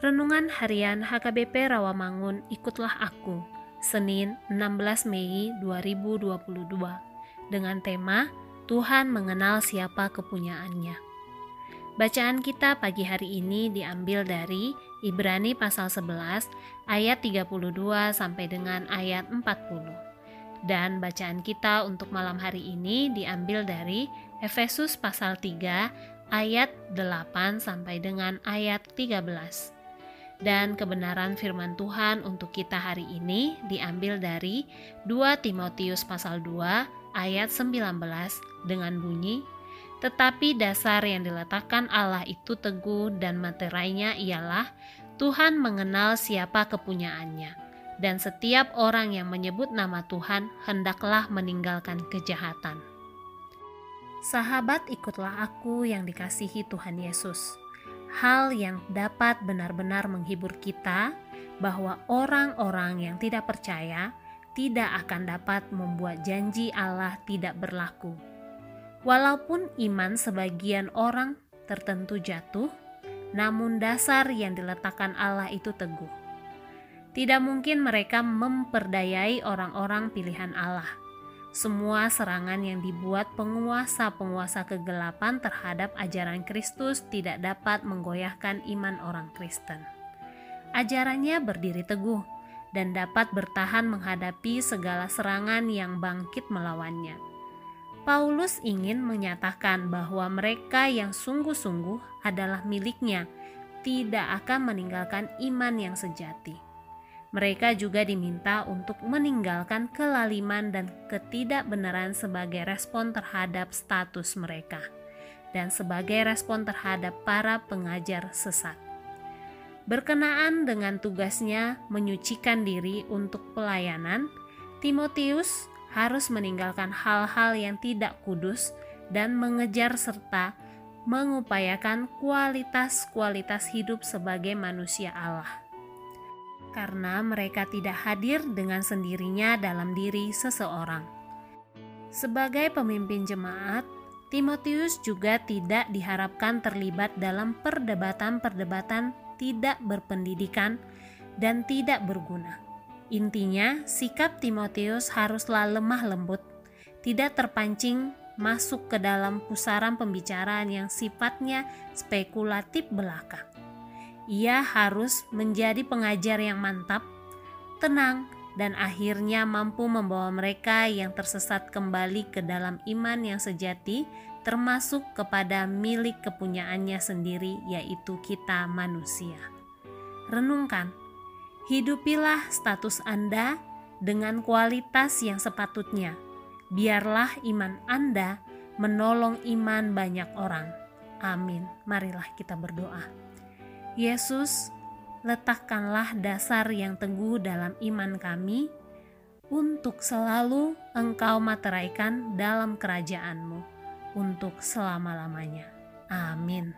Renungan Harian HKBP Rawamangun Ikutlah Aku Senin 16 Mei 2022 dengan tema Tuhan mengenal siapa kepunyaannya. Bacaan kita pagi hari ini diambil dari Ibrani pasal 11 ayat 32 sampai dengan ayat 40. Dan bacaan kita untuk malam hari ini diambil dari Efesus pasal 3 ayat 8 sampai dengan ayat 13 dan kebenaran firman Tuhan untuk kita hari ini diambil dari 2 Timotius pasal 2 ayat 19 dengan bunyi tetapi dasar yang diletakkan Allah itu teguh dan materainya ialah Tuhan mengenal siapa kepunyaannya dan setiap orang yang menyebut nama Tuhan hendaklah meninggalkan kejahatan. Sahabat ikutlah aku yang dikasihi Tuhan Yesus hal yang dapat benar-benar menghibur kita bahwa orang-orang yang tidak percaya tidak akan dapat membuat janji Allah tidak berlaku. Walaupun iman sebagian orang tertentu jatuh, namun dasar yang diletakkan Allah itu teguh. Tidak mungkin mereka memperdayai orang-orang pilihan Allah semua serangan yang dibuat penguasa-penguasa kegelapan terhadap ajaran Kristus tidak dapat menggoyahkan iman orang Kristen. Ajarannya berdiri teguh dan dapat bertahan menghadapi segala serangan yang bangkit melawannya. Paulus ingin menyatakan bahwa mereka yang sungguh-sungguh adalah miliknya, tidak akan meninggalkan iman yang sejati. Mereka juga diminta untuk meninggalkan kelaliman dan ketidakbenaran sebagai respon terhadap status mereka dan sebagai respon terhadap para pengajar sesat. Berkenaan dengan tugasnya menyucikan diri untuk pelayanan, Timotius harus meninggalkan hal-hal yang tidak kudus dan mengejar serta mengupayakan kualitas-kualitas hidup sebagai manusia Allah karena mereka tidak hadir dengan sendirinya dalam diri seseorang. Sebagai pemimpin jemaat, Timotius juga tidak diharapkan terlibat dalam perdebatan-perdebatan tidak berpendidikan dan tidak berguna. Intinya, sikap Timotius haruslah lemah lembut, tidak terpancing masuk ke dalam pusaran pembicaraan yang sifatnya spekulatif belaka ia harus menjadi pengajar yang mantap, tenang, dan akhirnya mampu membawa mereka yang tersesat kembali ke dalam iman yang sejati, termasuk kepada milik kepunyaannya sendiri, yaitu kita manusia. Renungkan, hidupilah status Anda dengan kualitas yang sepatutnya. Biarlah iman Anda menolong iman banyak orang. Amin. Marilah kita berdoa. Yesus, letakkanlah dasar yang teguh dalam iman kami untuk selalu Engkau materaikan dalam kerajaanmu untuk selama-lamanya. Amin.